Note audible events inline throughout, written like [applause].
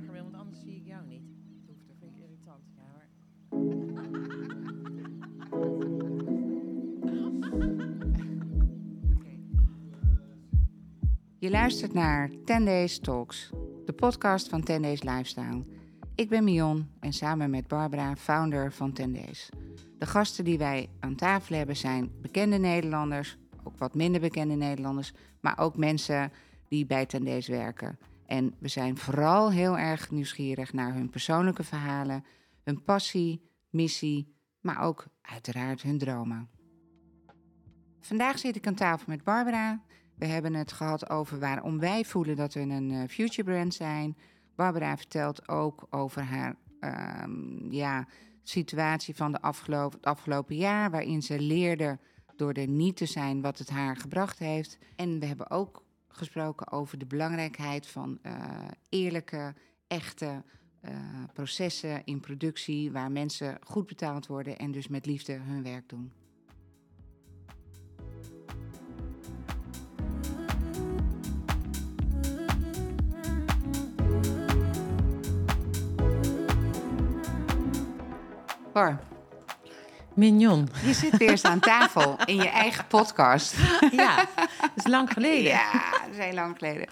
lager wil, want anders zie ik jou niet. Het hoeft, dat vind ik irritant. Ja hoor. [laughs] Je luistert naar 10 Days Talks, de podcast van 10 Days Lifestyle. Ik ben Mion en samen met Barbara, founder van 10 Days. De gasten die wij aan tafel hebben zijn bekende Nederlanders, ook wat minder bekende Nederlanders, maar ook mensen die bij 10 Days werken. En we zijn vooral heel erg nieuwsgierig naar hun persoonlijke verhalen, hun passie, missie, maar ook uiteraard hun dromen. Vandaag zit ik aan tafel met Barbara. We hebben het gehad over waarom wij voelen dat we een eh, future brand zijn. Barbara vertelt ook over haar ehm, ja, situatie van de afgelopen, het afgelopen jaar, waarin ze leerde door er niet te zijn wat het haar gebracht heeft. En we hebben ook gesproken over de belangrijkheid van eh, eerlijke, echte eh, processen in productie, waar mensen goed betaald worden en dus met liefde hun werk doen. Bar, Mignon. je zit weer eens aan tafel in je eigen podcast. [laughs] Ja, dat is lang geleden. Ja, dat is heel lang geleden.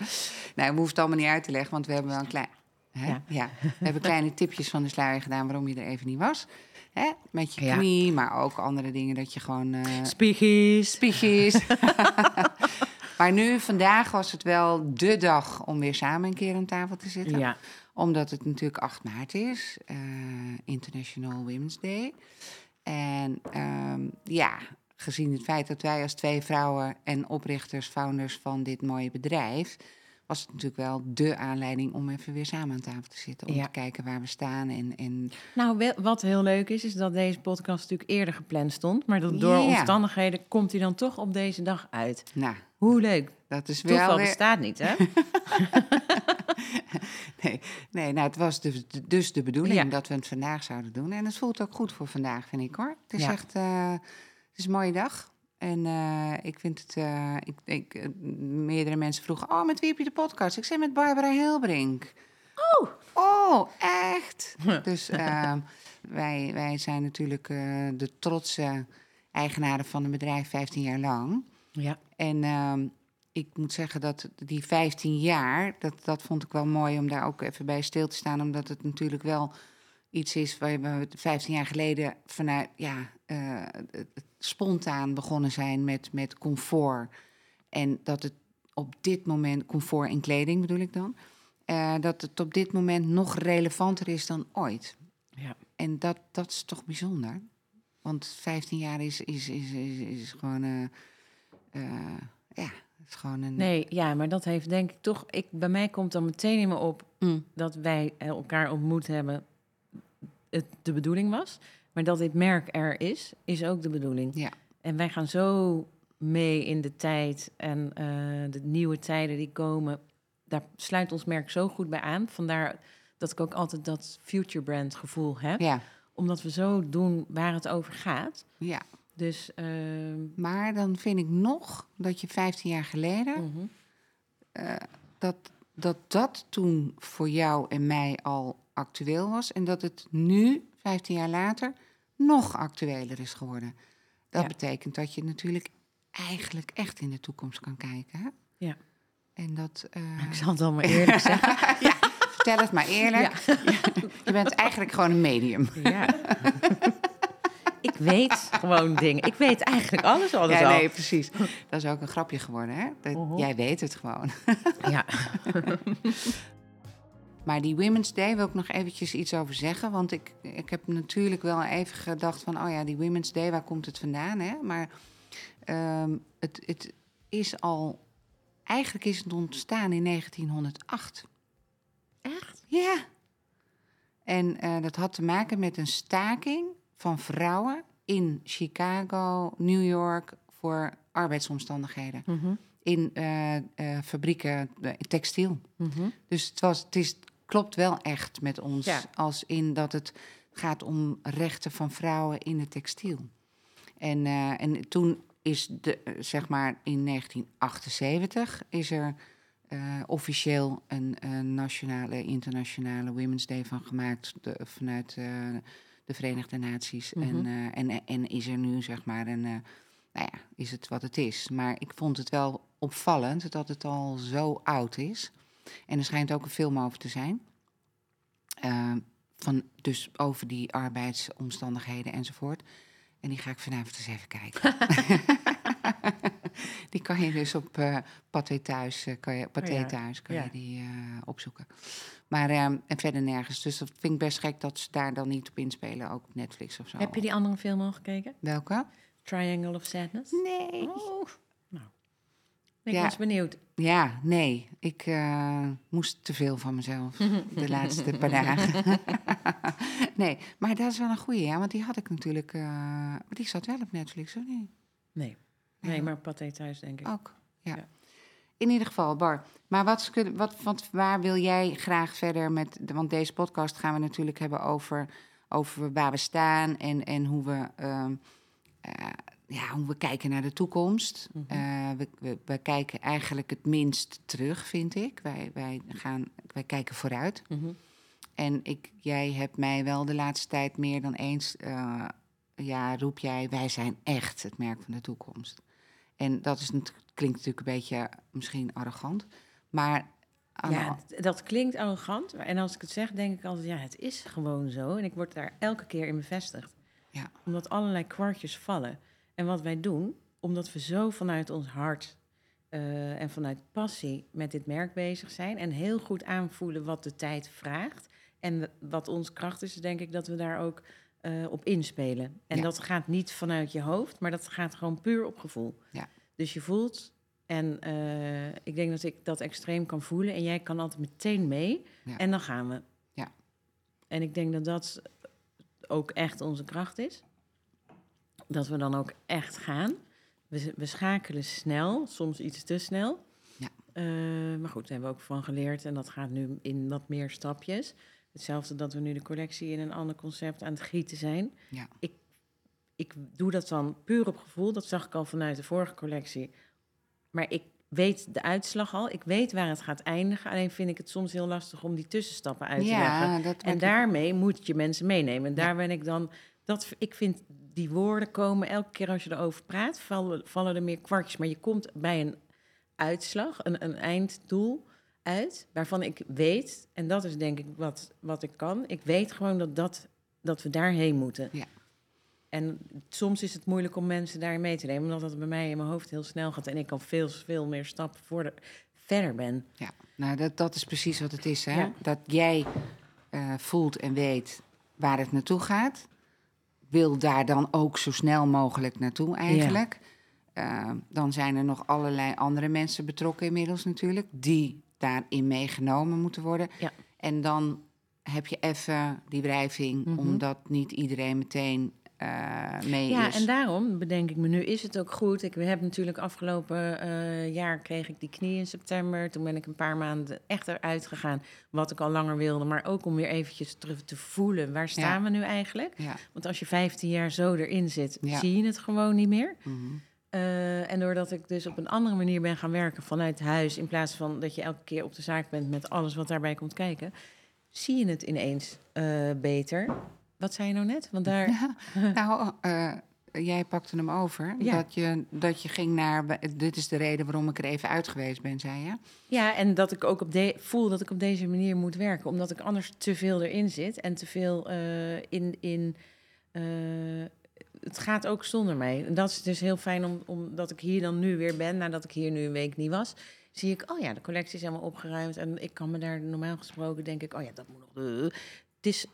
Nou, we hoeven het allemaal niet uit te leggen, want we hebben wel een klein... Hè? Ja. Ja. we hebben kleine tipjes van de sluier gedaan waarom je er even niet was. Hè? Met je Ja. knie, maar ook andere dingen dat je gewoon... eh Spiegies. spiegjes. [laughs] [laughs] maar nu, vandaag was het wel de dag om weer samen een keer aan tafel te zitten. Ja. Omdat het natuurlijk 8 maart is, eh, International Women's Day. En ehm, ja, gezien het feit dat wij als twee vrouwen en oprichters, founders van dit mooie bedrijf, was het natuurlijk wel de aanleiding om even weer samen aan tafel te zitten. Om Ja. te kijken waar we staan. En, en Nou, wat heel leuk is, is dat deze podcast natuurlijk eerder gepland stond. Maar dat door Ja. omstandigheden komt hij dan toch op deze dag uit. nou, Hoe leuk. dat is wel weer... bestaat niet, hè? [laughs] Nee, nee nou, het was dus, dus de bedoeling Ja. dat we het vandaag zouden doen. En het voelt ook goed voor vandaag, vind ik hoor. Het is echt eh, is een mooie dag. En eh, ik vind het. eh, ik, ik, eh, meerdere mensen vroegen: Oh, met wie heb je de podcast? Ik zei met Barbara Hilbrink. Oh, oh, echt? dus ehm, [laughs] wij, wij zijn natuurlijk de trotse eigenaren van een bedrijf 15 jaar lang. Ja. En ehm, ik moet zeggen dat die 15 jaar, dat, dat vond ik wel mooi om daar ook even bij stil te staan. Omdat het natuurlijk wel iets is waar we 15 jaar geleden vanuit, ja, het spontaan begonnen zijn met, met comfort. En dat het op dit moment, comfort in kleding bedoel ik dan, eh, dat het op dit moment nog relevanter is dan ooit. Ja. En dat, dat is toch bijzonder. Want 15 jaar is, is, is, is, is gewoon. eh, eh, ja, het is gewoon een. Nee, ja, maar dat heeft denk ik toch... Ik, bij mij komt dan meteen in me op Mm. dat wij elkaar ontmoet hebben. Het de bedoeling was. Maar dat dit merk er is, is ook de bedoeling. Ja. En wij gaan zo mee in de tijd en eh, de nieuwe tijden die komen. Daar sluit ons merk zo goed bij aan. Vandaar dat ik ook altijd dat future brand gevoel heb. Ja, Omdat we zo doen waar het over gaat. ja. Dus ehm, Maar dan vind ik nog dat je 15 jaar geleden. mhm. Dat, dat dat toen voor jou en mij al actueel was. En dat het nu, 15 jaar later, nog actueler is geworden. Dat Ja. betekent dat je natuurlijk eigenlijk echt in de toekomst kan kijken. Hè? Ja. En dat. eh, ik zal het allemaal eerlijk [laughs] zeggen. ja, vertel het maar eerlijk. Je bent eigenlijk gewoon een medium. Ja. ik weet gewoon dingen. Ik weet eigenlijk alles alles Ja, al. nee, precies. Dat is ook een grapje geworden, hè? Dat, Mhm. Jij weet het gewoon. Ja. [laughs] Maar die Women's Day wil ik nog eventjes iets over zeggen. Want ik, ik heb natuurlijk wel even gedacht van... oh ja, die Women's Day, waar komt het vandaan? Hè? Maar ehm, het, het is al... Eigenlijk is het ontstaan in 1908. Echt? Ja. En eh, dat had te maken met een staking van vrouwen... in Chicago, New York... voor arbeidsomstandigheden. Mhm. In eh, eh, fabrieken, textiel. Mhm. Dus het, was, het is, klopt wel echt met ons. Ja. Als in dat het gaat om rechten van vrouwen in het textiel. En, eh, en toen is de, eh, zeg maar in 1978 is er eh, officieel een, een nationale, internationale Women's Day van gemaakt de- vanuit de Verenigde Naties. Mhm. en, eh, en, en is er nu, zeg maar, een, nou ja, is het wat het is. Maar ik vond het wel opvallend dat het al zo oud is. En er schijnt ook een film over te zijn. Eh, van, dus over die arbeidsomstandigheden enzovoort. En die ga ik vanavond eens even kijken. [laughs] die kan je dus op eh Pathé Thuis, eh, kan je, Pathé Oh ja, Thuis kan ja. je die opzoeken. Maar ehm, en verder nergens. Dus dat vind ik best gek dat ze daar dan niet op inspelen. Ook op Netflix of zo. Heb je die andere film al gekeken? Welke? Triangle of Sadness? Nee. Oh. Ik Ja. was benieuwd. Ja, nee. Ik eh, moest te veel van mezelf de [laughs] laatste paar dagen. [laughs] nee, maar dat is wel een goeie, ja. Want die had ik natuurlijk... maar die zat wel op Netflix, of niet? Nee. Nee, maar Pathé thuis, denk ik. Ook, ja. Ja. In ieder geval, Bar. Maar wat, kun- wat, wat, waar wil jij graag verder met... Want deze podcast gaan we natuurlijk hebben over, over waar we staan... en, en hoe, we, ehm, eh, ja, hoe we kijken naar de toekomst. Mhm. Eh, we, we, we kijken eigenlijk het minst terug, vind ik. Wij, wij, gaan, wij kijken vooruit. Mhm. En ik, jij hebt mij wel de laatste tijd meer dan eens... eh, ja, roep jij, wij zijn echt het merk van de toekomst. En dat is, klinkt natuurlijk een beetje misschien arrogant. Maar Ja, dat klinkt arrogant. En als ik het zeg, denk ik altijd, ja, het is gewoon zo. En ik word daar elke keer in bevestigd. Ja. Omdat allerlei kwartjes vallen. En wat wij doen, omdat we zo vanuit ons hart eh, en vanuit passie met dit merk bezig zijn. En heel goed aanvoelen wat de tijd vraagt. En wat onze kracht is, denk ik dat we daar ook eh, op inspelen. En Ja. dat gaat niet vanuit je hoofd, maar dat gaat gewoon puur op gevoel. Ja. Dus je voelt. En eh, ik denk dat ik dat extreem kan voelen. En jij kan altijd meteen mee. Ja. En dan gaan we. Ja. En ik denk dat dat ook echt onze kracht is. Dat we dan ook echt gaan. We, we schakelen snel, soms iets te snel. Ja. Eh, maar goed, daar hebben we ook van geleerd. En dat gaat nu in wat meer stapjes. Hetzelfde dat we nu de collectie in een ander concept aan het gieten zijn. Ja. Ik, ik doe dat dan puur op gevoel. Dat zag ik al vanuit de vorige collectie. Maar ik weet de uitslag al. Ik weet waar het gaat eindigen. Alleen vind ik het soms heel lastig om die tussenstappen uit te leggen. ja, En daarmee moet je mensen meenemen. En daar ben ik dan. Dat, ik vind die woorden komen elke keer als je erover praat, vallen, vallen er meer kwartjes. Maar je komt bij een uitslag, een, een einddoel uit, waarvan ik weet, en dat is denk ik wat, wat ik kan. Ik weet gewoon dat, dat, dat we daarheen moeten. Ja. En soms is het moeilijk om mensen daarin mee te nemen, omdat dat bij mij in mijn hoofd heel snel gaat en ik al veel, veel meer stappen voor de, verder ben. Ja, nou dat, dat is precies wat het is. Hè? Ja. Dat jij eh, voelt en weet waar het naartoe gaat. Wil daar dan ook zo snel mogelijk naartoe eigenlijk. Eh, dan zijn er nog allerlei andere mensen betrokken inmiddels natuurlijk. Die daarin meegenomen moeten worden. Ja. En dan heb je even die wrijving. Mhm. Omdat niet iedereen meteen eh, mee Ja, is. en daarom bedenk ik me nu, is het ook goed. Ik heb natuurlijk afgelopen eh, jaar kreeg ik die knie in september. Toen ben ik een paar maanden echt eruit gegaan, wat ik al langer wilde. Maar ook om weer eventjes terug te voelen, waar staan we nu eigenlijk? Ja. Want als je 15 jaar zo erin zit, zie je het gewoon niet meer. Mhm. Eh, en doordat ik dus op een andere manier ben gaan werken vanuit huis... in plaats van dat je elke keer op de zaak bent met alles wat daarbij komt kijken... zie je het ineens beter. Wat zei je nou net? Want daar... Ja, [laughs] nou, eh, jij pakte hem over. Ja. Dat, je, dat je ging naar. Dit is de reden waarom ik er even uit geweest ben, zei je. Ja, en dat ik ook op de, voel dat ik op deze manier moet werken. Omdat ik anders te veel erin zit en te veel eh, in. in eh, het gaat ook zonder mij. En dat is dus heel fijn om, omdat ik hier dan nu weer ben, nadat ik hier nu een week niet was. Zie ik, oh ja, de collectie is helemaal opgeruimd. En ik kan me daar normaal gesproken, denk ik, oh ja, dat moet nog. Het is,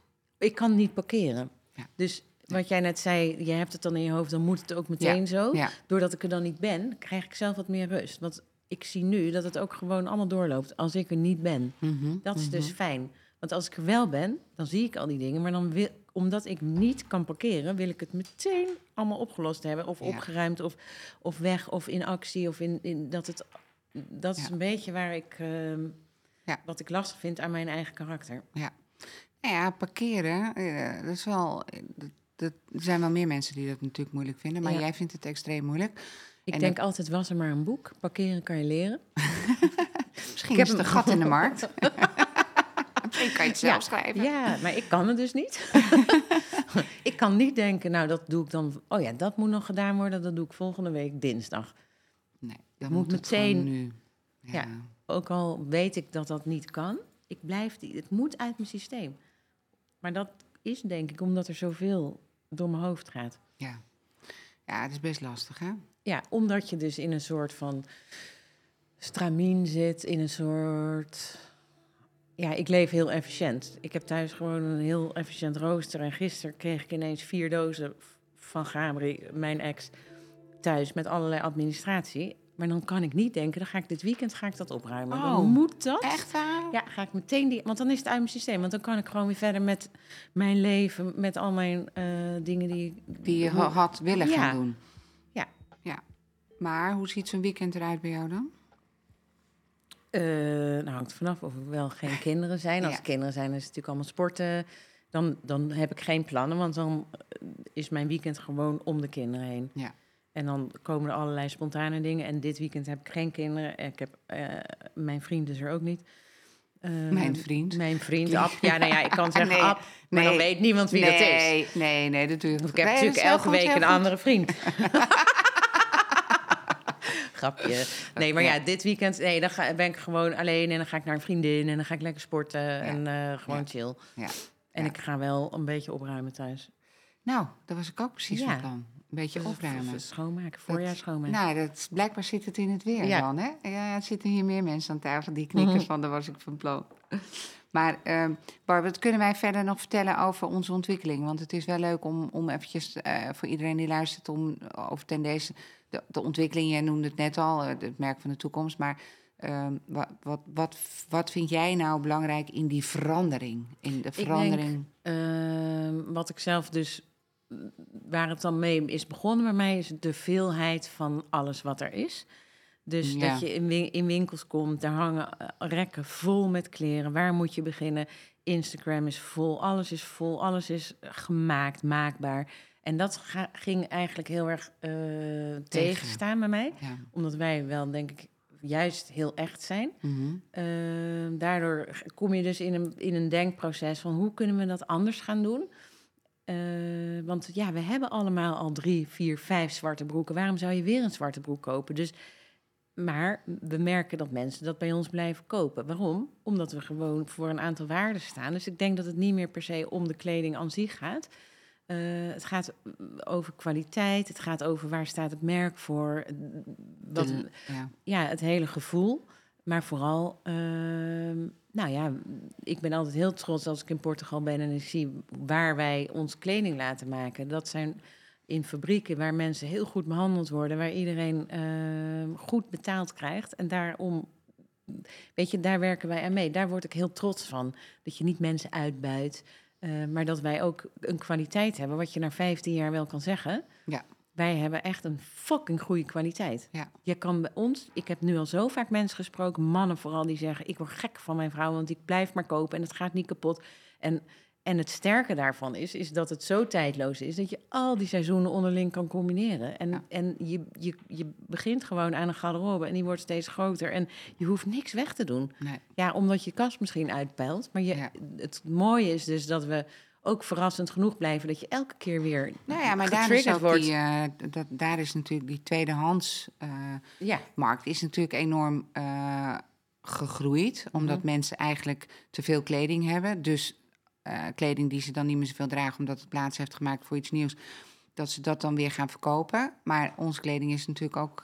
ik kan niet parkeren. Ja. Dus wat jij net zei, je hebt het dan in je hoofd, dan moet het ook meteen zo Ja, doordat ik er dan niet ben, krijg ik zelf wat meer rust. Want ik zie nu dat het ook gewoon allemaal doorloopt als ik er niet ben. Mhm, Dat is dus mhm. fijn. Want als ik er wel ben, dan zie ik al die dingen. Maar dan wil, omdat ik niet kan parkeren, wil ik het meteen allemaal opgelost hebben. Of Ja. opgeruimd, of, of weg, of in actie. Of in, in dat het. Dat is Ja. een beetje waar ik. ehm, Ja. Wat ik lastig vind aan mijn eigen karakter. Nou ja, parkeren, eh, dat is wel. eh, Dat, dat, er zijn wel meer mensen die dat natuurlijk moeilijk vinden. Maar Ja. jij vindt het extreem moeilijk. Ik En denk altijd, was er maar een boek. Parkeren kan je leren. [laughs] Misschien uitdaging. heb een gat in de markt. [laughs] Misschien kan je het zelf schrijven. Ja, maar ik kan het dus niet. [laughs] ik kan niet denken, nou, dat doe ik dan... Oh ja, dat moet nog gedaan worden. Dat doe ik volgende week dinsdag. Nee, dan Moet meteen- nu. Ja. Ja. Ook al weet ik dat dat niet kan. Ik blijf... Die, het moet uit mijn systeem. Maar dat is denk ik omdat er zoveel door mijn hoofd gaat. Ja. ja, het is best lastig, hè? Ja, omdat je dus in een soort van stramien zit, in een soort... Ja, ik leef heel efficiënt. Ik heb thuis gewoon een heel efficiënt rooster. En gisteren kreeg ik ineens vier dozen van Gabri, mijn ex, thuis met allerlei administratie. Maar dan kan ik niet denken, dan ga ik dit weekend ga ik dat opruimen. Oh, dan moet dat. Echt waar? Ja, ga ik meteen die. Want dan is het uit mijn systeem. Want dan kan ik gewoon weer verder met mijn leven, met al mijn eh, dingen die. ik- Die je ha- had willen Ja. gaan doen. Ja. ja. Maar hoe ziet zo'n weekend eruit bij jou dan? Eh, nou, hangt vanaf of er wel geen [laughs] kinderen zijn. Als Ja. er kinderen zijn, is het natuurlijk allemaal sporten. Dan, dan heb ik geen plannen, want dan eh, is mijn weekend gewoon om de kinderen heen. Ja. En dan komen er allerlei spontane dingen. En dit weekend heb ik geen kinderen. Ik heb, eh, mijn vriend is er ook niet. Eh, Mijn vriend. Mijn vriend, Ab. Ja, nou ja, ik kan [laughs] zeggen Nee, Ab, maar dan weet niemand wie dat is. nee, nee, nee, dat doe je goed. ik heb Nee, natuurlijk elke goed, week een andere vriend. [laughs] [laughs] Grapje. Nee, maar ja, dit weekend nee, dan ga, ben ik gewoon alleen en dan ga ik naar een vriendin en dan ga ik lekker sporten en eh, gewoon Ja. chill. Ja. En ik ga wel een beetje opruimen thuis. Nou, dat was ik ook precies van plan. Een beetje Dus opruimen. Schoonmaken, voorjaar schoonmaken. Nou, dat, blijkbaar zit het in het weer Ja. dan, hè? Ja, er zitten hier meer mensen aan tafel die knikken Mhm. van, daar was ik van plan. Maar ehm Barb, wat kunnen wij verder nog vertellen over onze ontwikkeling? Want het is wel leuk om, om eventjes eh, voor iedereen die luistert... om over ten deze, de, de ontwikkeling, jij noemde het net al, eh, het merk van de toekomst... maar ehm, wat, wat, wat, wat vind jij nou belangrijk in die verandering? In de verandering... Ehm, wat ik zelf dus, waar het dan mee is begonnen bij mij, is de veelheid van alles wat er is. Dus Ja. dat je in, win- in winkels komt, daar hangen eh, rekken vol met kleren. Waar moet je beginnen? Instagram is vol, alles is vol, alles is gemaakt, maakbaar. En dat ging eigenlijk heel erg eh, tegenstaan bij mij. ja. Omdat wij wel, denk ik, juist heel echt zijn. Mhm. Daardoor kom je dus in een, in een denkproces van hoe kunnen we dat anders gaan doen. Eh, want ja, we hebben allemaal al drie, vier, vijf zwarte broeken. Waarom zou je weer een zwarte broek kopen? Dus, maar we merken dat mensen dat bij ons blijven kopen. Waarom? Omdat we gewoon voor een aantal waarden staan. Dus ik denk dat het niet meer per se om de kleding aan zich gaat. Eh, het gaat over kwaliteit. Het gaat over waar staat het merk voor. Wat, De- ja. ja, het hele gevoel. Maar vooral, ehm, nou ja, ik ben altijd heel trots als ik in Portugal ben en ik zie waar wij ons kleding laten maken. Dat zijn in fabrieken waar mensen heel goed behandeld worden, waar iedereen ehm, goed betaald krijgt. En daarom, weet je, daar werken wij aan mee. Daar word ik heel trots van. Dat je niet mensen uitbuit, eh, maar dat wij ook een kwaliteit hebben, wat je na 15 jaar wel kan zeggen. Ja. Wij hebben echt een fucking goede kwaliteit. Ja. Je kan bij ons, ik heb nu al zo vaak mensen gesproken, mannen vooral, die zeggen: Ik word gek van mijn vrouw, want ik blijf maar kopen en het gaat niet kapot. En, en het sterke daarvan is, is dat het zo tijdloos is dat je al die seizoenen onderling kan combineren. En, Ja. en je, je, je begint gewoon aan een garderobe en die wordt steeds groter. En je hoeft niks weg te doen. Nee. Ja, omdat je kast misschien uitpeilt. Maar je, Ja. het mooie is dus dat we ook verrassend genoeg blijven dat je elke keer weer Nou ja, maar daar is, ook die, eh, dat, daar is natuurlijk die tweedehands eh, Ja, markt is natuurlijk enorm eh, gegroeid. Omdat Mhm. mensen eigenlijk te veel kleding hebben. Dus kleding die ze dan niet meer zoveel dragen omdat het plaats heeft gemaakt voor iets nieuws. Dat ze dat dan weer gaan verkopen. Maar onze kleding is natuurlijk ook.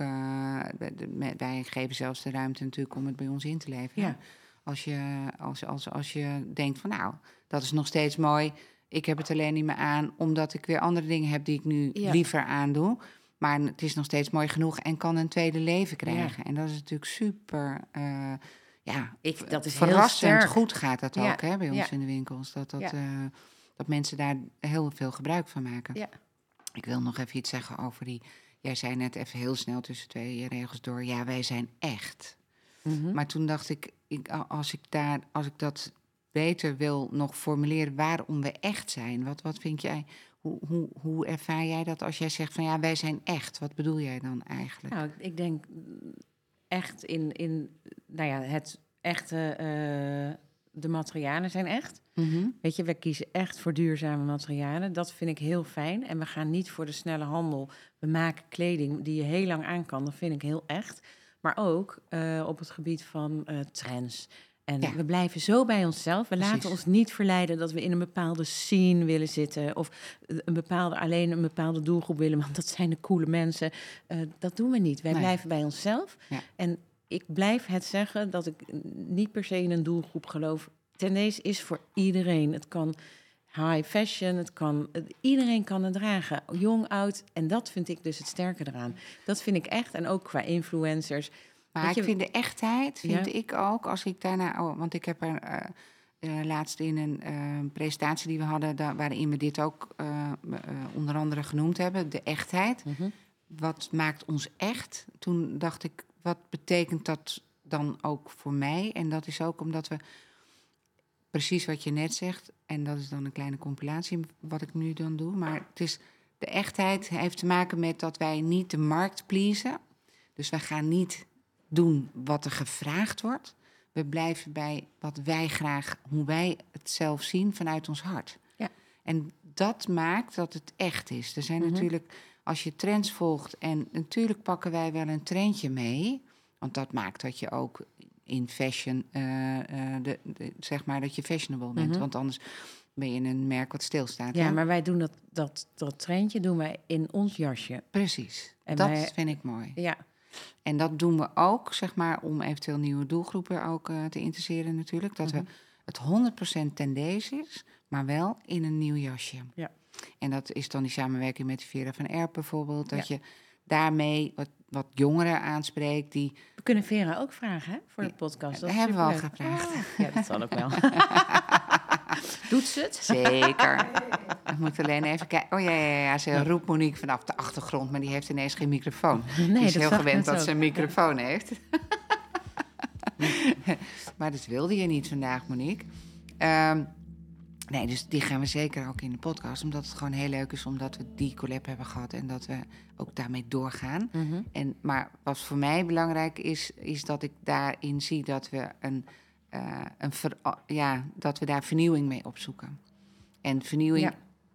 wij geven zelfs de ruimte natuurlijk om het bij ons in te leveren. Ja. Als, je, als, als, als je denkt van nou, dat is nog steeds mooi. Ik heb het alleen niet meer aan, omdat ik weer andere dingen heb die ik nu Ja. liever aandoe. Maar het is nog steeds mooi genoeg en kan een tweede leven krijgen. En dat is natuurlijk super. eh, ja, ik, dat is heel verrassend sterk. goed gaat dat Ja, ook hè, bij ons in de winkels. Dat, dat, eh, dat mensen daar heel veel gebruik van maken. Ja. Ik wil nog even iets zeggen over die. Jij zei net even heel snel tussen twee regels door. Ja, wij zijn echt. Mhm. Maar toen dacht ik, ik, als ik daar, als ik dat beter wil nog formuleren, waarom we echt zijn. Wat, wat vind jij? Hoe, hoe, hoe ervaar jij dat als jij zegt van ja, wij zijn echt? Wat bedoel jij dan eigenlijk? Nou, ik- denk mm, echt in, in nou ja, het echte, eh, de materialen zijn echt. Mhm. Weet je, we kiezen echt voor duurzame materialen. Dat vind ik heel fijn. En we gaan niet voor de snelle handel. We maken kleding die je heel lang aan kan. Dat vind ik heel echt. Maar ook eh, op het gebied van eh, trends. En Ja. we blijven zo bij onszelf. We Precies. laten ons niet verleiden dat we in een bepaalde scene willen zitten. Of een bepaalde, alleen een bepaalde doelgroep willen. Want dat zijn de coole mensen. Eh, dat doen we niet. Wij Nee. blijven bij onszelf. Ja. En ik blijf het zeggen dat ik niet per se in een doelgroep geloof. Tendees is voor iedereen. Het kan high fashion, het kan, iedereen kan het dragen, jong, oud. En dat vind ik dus het sterke eraan. Dat vind ik echt. En ook qua influencers. Maar ik je- vind de echtheid, vind Ja. ik ook, als ik daarna... Oh, want ik heb er eh, eh, laatst in een eh, presentatie die we hadden... Daar, waarin we dit ook onder andere genoemd hebben, de echtheid. Wat maakt ons echt? Toen dacht ik, wat betekent dat dan ook voor mij? En dat is ook omdat we, precies wat je net zegt... en dat is dan een kleine compilatie wat ik nu dan doe... maar het is, de echtheid heeft te maken met dat wij niet de markt pleasen... Dus wij gaan niet doen wat er gevraagd wordt. We blijven bij wat wij graag, hoe wij het zelf zien vanuit ons hart. Ja. En dat maakt dat het echt is. Er zijn Mhm. natuurlijk, als je trends volgt, en natuurlijk pakken wij wel een trendje mee. Want dat maakt dat je ook in fashion, eh, eh, de, de- zeg maar dat je fashionable bent. Mhm. Want anders ben je een merk wat stilstaat. Ja, hè? maar wij doen dat, dat, dat trendje doen wij in ons jasje. Precies. En dat wij- vind ik mooi. Ja, En dat doen we ook, zeg maar, om eventueel nieuwe doelgroepen ook eh, te interesseren natuurlijk. Dat Mhm. we het 100% ten deze is, maar wel in een nieuw jasje. Ja. En dat is dan die samenwerking met Vera van Erp bijvoorbeeld. Dat je daarmee wat, wat jongeren aanspreekt die... we kunnen Vera ook vragen hè, voor de Ja, podcast. dat hebben we al gevraagd. Oh, ja, dat zal ook wel. [laughs] Doet ze het? Zeker. [laughs] Ik moet alleen even kijken. Oh ja, ja, ja. Ze roept Monique vanaf de achtergrond, maar die heeft ineens geen microfoon. Nee, die is dat heel gewend dat ook. ze een microfoon heeft. [laughs] maar dat wilde je niet vandaag, Monique. Ehm, nee, dus die gaan we zeker ook in de podcast. Omdat het gewoon heel leuk is, omdat we die collab hebben gehad. En dat we ook daarmee doorgaan. Mhm. En, maar wat voor mij belangrijk is, is dat ik daarin zie dat we, een, eh, een ver- ja, dat we daar vernieuwing mee opzoeken. En vernieuwing, Ja.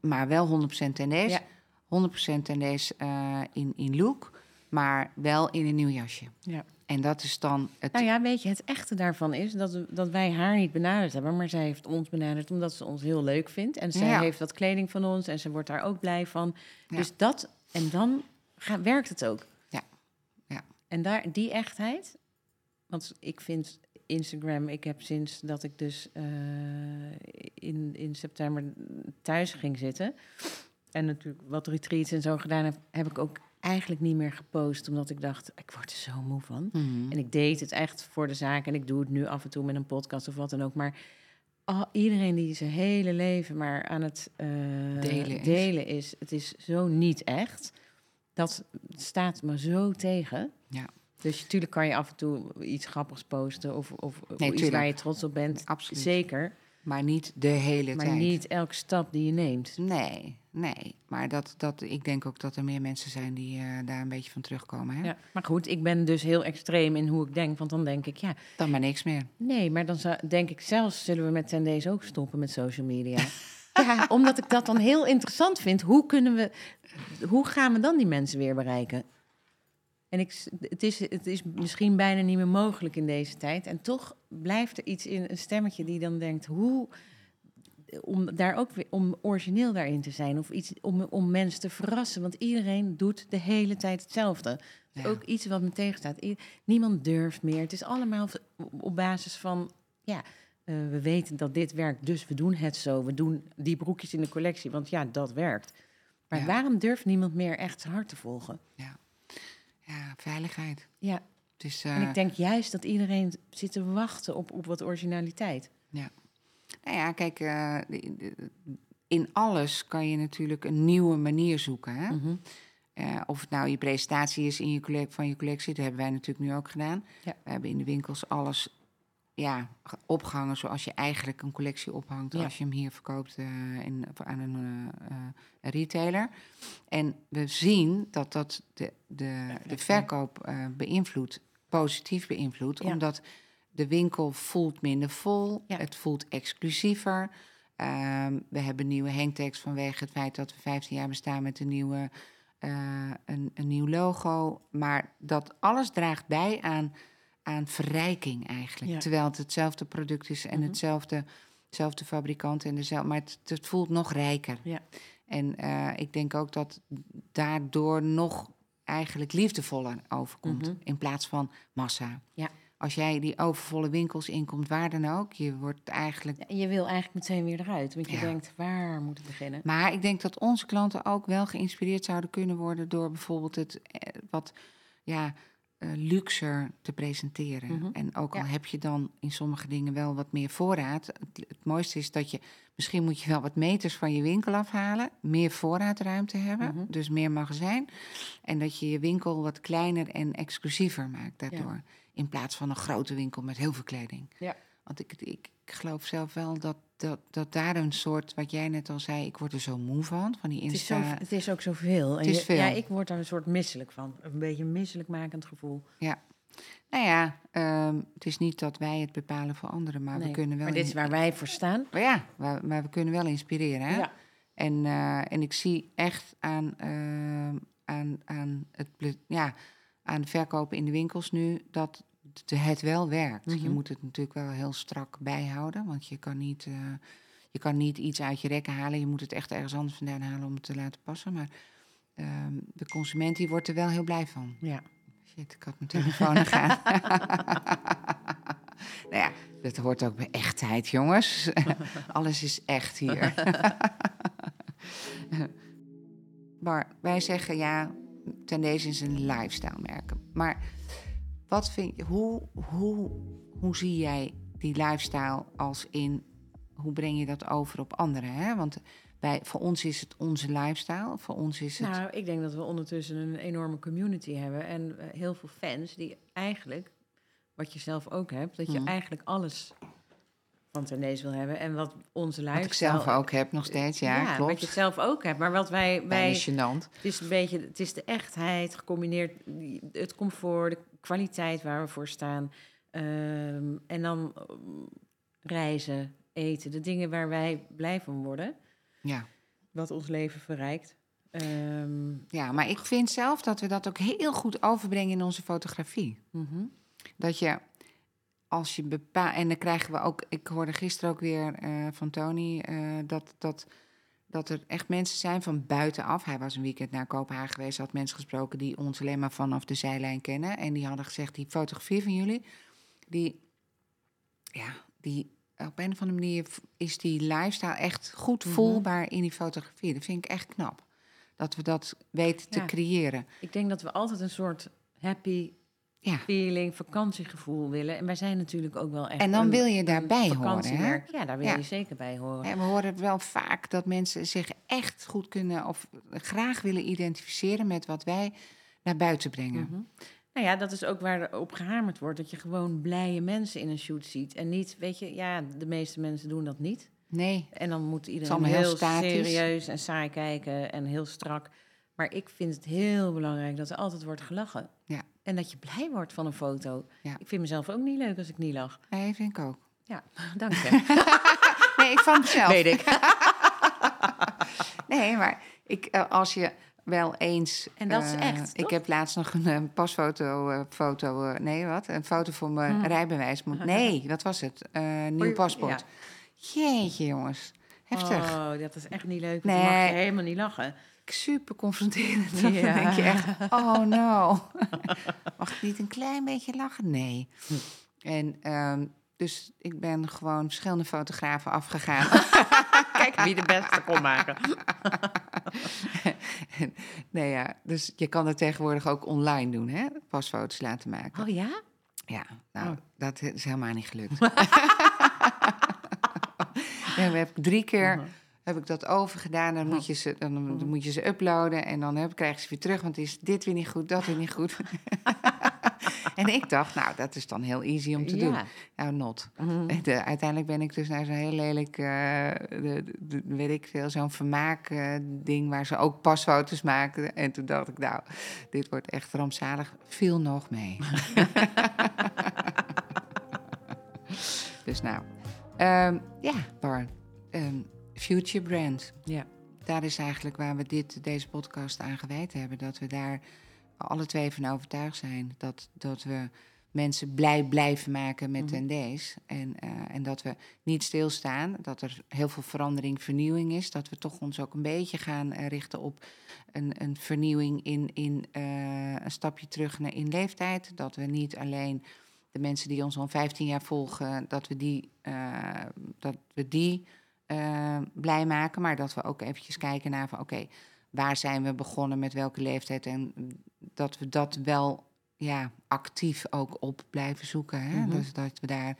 maar wel 100% ten deze. Ja. 100% ten deze eh, in, in look, maar wel in een nieuw jasje. Ja. En dat is dan het... Nou ja, weet je, het echte daarvan is dat, dat wij haar niet benaderd hebben, maar zij heeft ons benaderd omdat ze ons heel leuk vindt. En zij Ja. heeft wat kleding van ons en ze wordt daar ook blij van. Ja. Dus dat, en dan ga- werkt het ook. Ja. Ja. En daar, die echtheid, want ik vind Instagram, ik heb sinds dat ik dus eh, in, in september thuis ging zitten en natuurlijk wat retreats en zo gedaan heb, heb ik ook eigenlijk niet meer gepost, omdat ik dacht, ik word er zo moe van. Mhm. En ik deed het echt voor de zaak. En ik doe het nu af en toe met een podcast of wat dan ook. Maar iedereen die zijn hele leven maar aan het eh, Delen is. delen is, het is zo niet echt. Dat staat me zo tegen. Ja. Dus natuurlijk kan je af en toe iets grappigs posten of, of iets waar je trots op bent. Absoluut. Zeker, Maar niet de hele maar tijd. niet elke stap die je neemt. Nee, nee. Maar dat, dat, ik denk ook dat er meer mensen zijn die eh, daar een beetje van terugkomen. Hè? Ja. Maar goed, ik ben dus heel extreem in hoe ik denk. Want dan denk ik, ja, Dan maar niks meer. Nee, maar dan zou, denk ik zelfs zullen we met Tendees ook stoppen met social media. [laughs] ja, omdat ik dat dan heel interessant vind. Hoe kunnen we, hoe gaan we dan die mensen weer bereiken? En ik, het, is, het is misschien bijna niet meer mogelijk in deze tijd. En toch blijft er iets in een stemmetje die dan denkt: hoe om daar ook weer om origineel daarin te zijn of iets om, om mensen te verrassen, want iedereen doet de hele tijd hetzelfde. Ja. ook iets wat me tegenstaat. I- Niemand durft meer. Het is allemaal op basis van ja, eh, we weten dat dit werkt, dus we doen het zo. We doen die broekjes in de collectie, want ja, dat werkt. Maar Ja. waarom durft niemand meer echt zijn hart te volgen? Ja, veiligheid. Ja, Het is, en eh, ik denk juist dat iedereen zit te wachten op, op wat originaliteit. Nou ja, kijk, eh, in alles kan je natuurlijk een nieuwe manier zoeken. Hè? Mhm. Eh, of het nou je presentatie is in je collect van je collectie, dat hebben wij natuurlijk nu ook gedaan. Ja. We hebben in de winkels alles ja, ge- opgehangen zoals je eigenlijk een collectie ophangt Ja. als je hem hier verkoopt eh, in, aan een retailer. En we zien dat dat de, de, de verkoop beïnvloedt, positief beïnvloedt, Ja. omdat de winkel voelt minder vol. Ja. Het voelt exclusiever. Ehm, we hebben nieuwe hangtags vanwege het feit dat we 15 jaar bestaan met een, nieuwe, eh, een, een nieuw logo. Maar dat alles draagt bij aan, aan verrijking eigenlijk. Ja. Terwijl het hetzelfde product is en hetzelfde, hetzelfde fabrikant. En dezelfde, maar het, het voelt nog rijker. Ja. En eh, ik denk ook dat daardoor nog eigenlijk liefdevoller overkomt. Mhm. In plaats van massa. Ja. Als jij die overvolle winkels inkomt, waar dan ook, je wordt eigenlijk. Ja, je wil eigenlijk meteen weer eruit. Want je Ja. denkt, waar moet ik beginnen? Maar ik denk dat onze klanten ook wel geïnspireerd zouden kunnen worden door bijvoorbeeld het eh, wat ja, eh, luxer te presenteren. Mhm. En ook al Ja. heb je dan in sommige dingen wel wat meer voorraad. Het, het mooiste is dat je misschien moet je wel wat meters van je winkel afhalen, meer voorraadruimte hebben, Mhm. dus meer magazijn. En dat je je winkel wat kleiner en exclusiever maakt daardoor. In plaats van een grote winkel met heel veel kleding. Ja. Want ik, ik, ik geloof zelf wel dat, dat, dat daar een soort, wat jij net al zei, ik word er zo moe van, van die Het is, zo, Insta. het is ook zoveel. Het is veel. Ja, ik word daar een soort misselijk van. Een beetje een misselijkmakend gevoel. Nou ja, ehm, het is niet dat wij het bepalen voor anderen, maar we kunnen wel. maar dit is waar wij voor staan. Maar ja, maar, maar we kunnen wel inspireren. Hè? Ja. En, eh, en ik zie echt aan, ehm, aan, aan, het, ja, aan verkopen in de winkels nu dat het- wel werkt. Je Mhm. moet het natuurlijk wel heel strak bijhouden, want je kan niet, eh, je kan niet iets uit je rekken halen. Je moet het echt ergens anders vandaan halen om het te laten passen. Maar ehm, de consument die wordt er wel heel blij van. Ja. Shit, ik had mijn telefoon aan gaan. [laughs] nou ja, dat hoort ook bij echtheid, jongens. [laughs] Alles is echt hier. [laughs] maar wij zeggen ja, ten deze is een lifestyle merk. Maar wat vind je, hoe, hoe, hoe zie jij die lifestyle als in, hoe breng je dat over op anderen? Hè? Want wij, voor ons is het onze lifestyle, voor ons is het... Nou, ik denk dat we ondertussen een enorme community hebben. En eh, heel veel fans die eigenlijk, wat je zelf ook hebt, dat je Mhm. eigenlijk alles van Tendees wil hebben. En wat onze wat lifestyle... ik zelf ook heb nog steeds, ja, klopt. wat je zelf ook hebt. Maar wat wij... wij gênant. Het is een beetje, het is de echtheid gecombineerd, het comfort, de kwaliteit waar we voor staan. Ehm, en dan ehm, reizen, eten, de dingen waar wij blij van worden, Ja. wat ons leven verrijkt. Ehm, ja, maar ik vind zelf dat we dat ook heel goed overbrengen in onze fotografie. mhm. Dat je, als je bepaalt... En dan krijgen we ook... Ik hoorde gisteren ook weer eh, van Tony... eh, dat, dat, dat er echt mensen zijn van buitenaf. Hij was een weekend naar Kopenhagen geweest... had mensen gesproken die ons alleen maar vanaf de zijlijn kennen. En die hadden gezegd, die fotografie van jullie... die, ja, die op een of andere manier is die lifestyle echt goed Mhm. voelbaar in die fotografie. Dat vind ik echt knap. Dat we dat weten te Ja. creëren. Ik denk dat we altijd een soort happy Ja. feeling, vakantiegevoel willen. En wij zijn natuurlijk ook wel echt En dan wil je daarbij horen, hè? Ja, daar wil Ja. je zeker bij horen. En we horen wel vaak dat mensen zich echt goed kunnen of graag willen identificeren met wat wij naar buiten brengen. Mhm. Nou ja, dat is ook waar er op gehamerd wordt. Dat je gewoon blije mensen in een shoot ziet. En niet, weet je, ja, de meeste mensen doen dat niet. Nee, En dan moet iedereen heel heel, serieus en saai kijken en heel strak. Maar ik vind het heel belangrijk dat er altijd wordt gelachen. Ja. En dat je blij wordt van een foto. Ja. Ik vind mezelf ook niet leuk als ik niet lach. nee, vind ik ook. Ja, [laughs] dank je. [laughs] Nee, ik van mezelf. Weet ik. [laughs] Nee, maar ik, eh, als je wel eens... En dat is eh, echt, Ik heb laatst nog een pasfoto... eh, foto, nee, wat? Een foto voor mijn Mhm. rijbewijs. moet- Nee, wat was het? Nieuw paspoort. Jeetje, jongens. Heftig. Oh, dat is echt niet leuk. mag Nee. je helemaal niet lachen. Super confronterend. [laughs] Dan Ja. denk je echt, oh no. [laughs] Mag ik niet een klein beetje lachen? Nee. En dus Dus ik ben gewoon verschillende fotografen afgegaan. [laughs] Kijk wie de beste kon maken. En, nee, ja, dus je kan het tegenwoordig ook online doen, hè? Pasfoto's laten maken. Oh ja? Ja, nou, Oh. dat is helemaal niet gelukt. ja, we hebben drie keer Mhm. Heb ik dat overgedaan. Dan moet je ze, dan, dan moet je ze uploaden en dan heb, krijg je ze weer terug. Want is dit weer niet goed, dat weer niet goed. [laughs] en ik dacht, nou, dat is dan heel easy om te doen. Nou, not. Eh, uiteindelijk ben ik dus naar zo'n heel lelijk, eh, de, de- weet ik veel, zo'n vermaak eh, ding waar ze ook pasfoto's maakten. En toen dacht ik, nou, dit wordt echt rampzalig. Viel nog mee. [laughs] [laughs] Dus nou, ehm, ja, Bar, ehm, Future Brand. Ja. Daar is eigenlijk waar we dit, deze podcast aan gewijd hebben. Dat we daar alle twee van overtuigd zijn. Dat, dat we mensen blij blijven maken met Mhm. tendees. En, eh, en dat we niet stilstaan. Dat er heel veel verandering, vernieuwing is. Dat we toch ons ook een beetje gaan eh, richten op een, een vernieuwing in, in eh, een stapje terug naar in leeftijd. Dat we niet alleen de mensen die ons al 15 jaar volgen, dat we die, dat we die eh, blij maken. Maar dat we ook eventjes kijken naar van oké, waar zijn we begonnen met welke leeftijd. En dat we dat wel ja, actief ook op blijven zoeken. Hè? Mhm. Dus dat we daar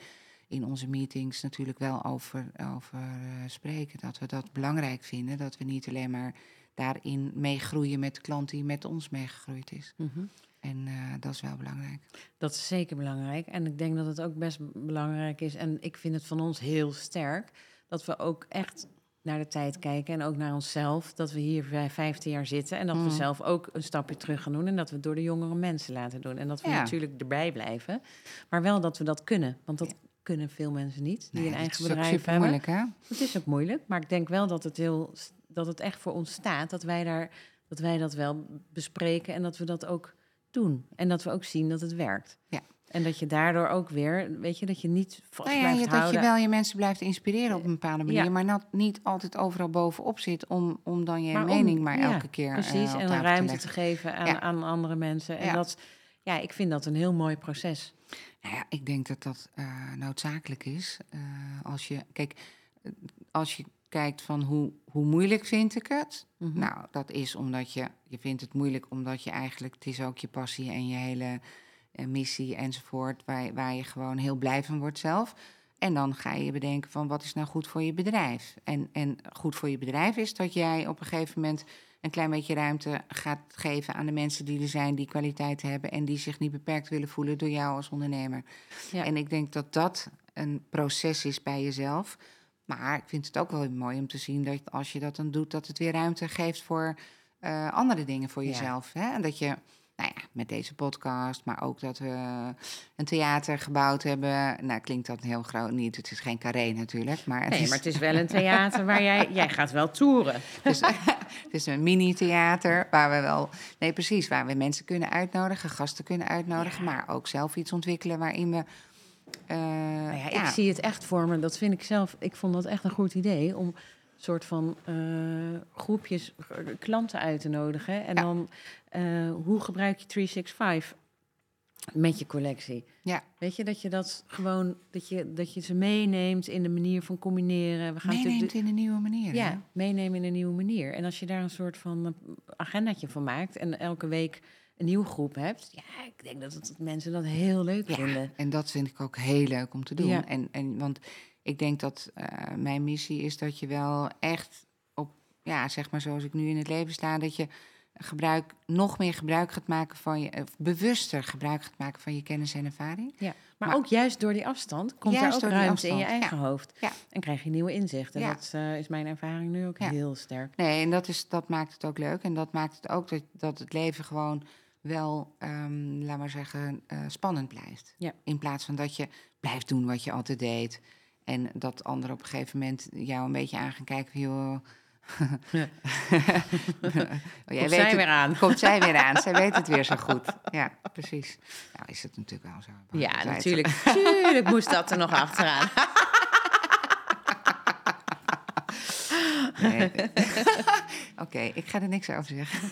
in onze meetings natuurlijk wel over, over eh, spreken. Dat we dat belangrijk vinden. Dat we niet alleen maar daarin meegroeien met de klant die met ons meegegroeid is. Mhm. En eh, dat is wel belangrijk. Dat is zeker belangrijk. En ik denk dat het ook best belangrijk is. En ik vind het van ons heel sterk dat we ook echt naar de tijd kijken en ook naar onszelf. Dat we hier bij 15 jaar zitten en dat we Mm. zelf ook een stapje terug gaan doen. En dat we het door de jongere mensen laten doen. En dat we Ja. natuurlijk erbij blijven. Maar wel dat we dat kunnen. Want dat kunnen veel mensen niet die Nee, een eigen is ook bedrijf super hebben. moeilijk, hè? Het is ook moeilijk, maar ik denk wel dat het, heel, dat het echt voor ons staat. Dat wij, daar, dat wij dat wel bespreken en dat we dat ook doen. En dat we ook zien dat het werkt. Ja. En dat je daardoor ook weer, weet je, dat je niet vast Nou ja, blijft je, dat je wel je mensen blijft inspireren op een bepaalde manier, Ja. maar dat niet altijd overal bovenop zit om, om dan je Maar om- mening maar ja, elke keer Precies, eh, en ruimte te geven aan, Ja. aan andere mensen. En Ja. dat, ja, ik vind dat een heel mooi proces. Nou ja, ik denk dat dat eh, noodzakelijk is. Eh, als je, kijk, als je kijkt van hoe, hoe moeilijk vind ik het? Mhm. Nou, dat is omdat je, je vindt het moeilijk omdat je eigenlijk, het is ook je passie en je hele missie enzovoort, waar, waar je gewoon heel blij van wordt zelf. En dan ga je bedenken van wat is nou goed voor je bedrijf? En, en goed voor je bedrijf is dat jij op een gegeven moment een klein beetje ruimte gaat geven aan de mensen die er zijn, die kwaliteit hebben en die zich niet beperkt willen voelen door jou als ondernemer. Ja. En ik denk dat dat een proces is bij jezelf. Maar ik vind het ook wel mooi om te zien dat als je dat dan doet, dat het weer ruimte geeft voor eh, andere dingen voor Ja. jezelf. Hè? En dat je, nou ja, met deze podcast, maar ook dat we een theater gebouwd hebben. Nou, klinkt dat heel groot niet. Het is geen carré natuurlijk. Maar Nee, is, maar het is wel een theater waar jij, [laughs] jij gaat wel toeren. het is, het is een mini-theater waar we wel, nee precies, waar we mensen kunnen uitnodigen, gasten kunnen uitnodigen, Ja. maar ook zelf iets ontwikkelen waarin we. eh, Nou ja, ja, Ik zie het echt voor me. Dat vind ik zelf. Ik vond dat echt een goed idee om een soort van eh, groepjes eh, klanten uit te nodigen. En Ja. dan eh, hoe gebruik je 365 met je collectie? Ja. Weet je dat je dat gewoon dat je dat je ze meeneemt in de manier van combineren. We gaan meeneemt in een nieuwe manier. hè? ja, meenemen in een nieuwe manier. En als je daar een soort van agendaatje van maakt en elke week een nieuwe groep hebt, ja, ik denk dat, het, dat mensen dat heel leuk Ja, vinden. en dat vind ik ook heel leuk om te doen. Ja. En, en, want ik denk dat eh, mijn missie is dat je wel echt op, ja, zeg maar zoals ik nu in het leven sta, dat je gebruik, nog meer gebruik gaat maken van je, of bewuster gebruik gaat maken van je kennis en ervaring. Ja, maar, Maar- ook juist door die afstand komt Juist er ook ruimte in je afstand, eigen hoofd. Ja. En krijg je nieuwe inzichten. Ja. Dat eh, is mijn ervaring nu ook heel sterk. Nee, en dat, is, dat maakt het ook leuk. En dat maakt het ook dat, dat het leven gewoon wel, ehm laat maar zeggen, eh, spannend blijft. In plaats van dat je blijft doen wat je altijd deed. En dat anderen op een gegeven moment jou een beetje aan gaan kijken van, joh... Ja. [laughs] oh, Komt zij het- weer aan. [laughs] Komt zij weer aan. zij [laughs] weet het weer zo goed. Ja, precies. Nou is het natuurlijk wel zo. Ja, natuurlijk. Tuurlijk moest dat er nog achteraan. Nee. Oké, ik ga er niks over zeggen.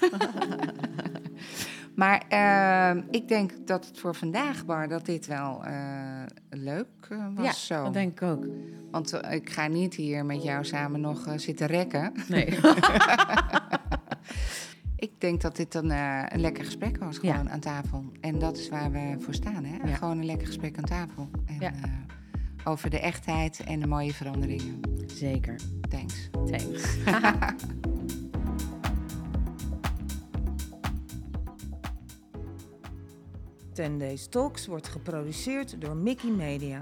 maar ehm, ik denk dat het voor vandaag, Bar, dat dit wel eh, leuk eh, was. Ja, zo. dat denk ik ook. Want eh, ik ga niet hier met jou samen nog eh, zitten rekken. Nee. [laughs] Ik denk dat dit dan eh, een lekker gesprek was, Ja. gewoon aan tafel. En dat is waar we voor staan, hè? Ja. Gewoon een lekker gesprek aan tafel. En, Ja. eh, over de echtheid en de mooie veranderingen. Zeker. Thanks. Thanks. [laughs] Ten Days Talks wordt geproduceerd door Mickey Media.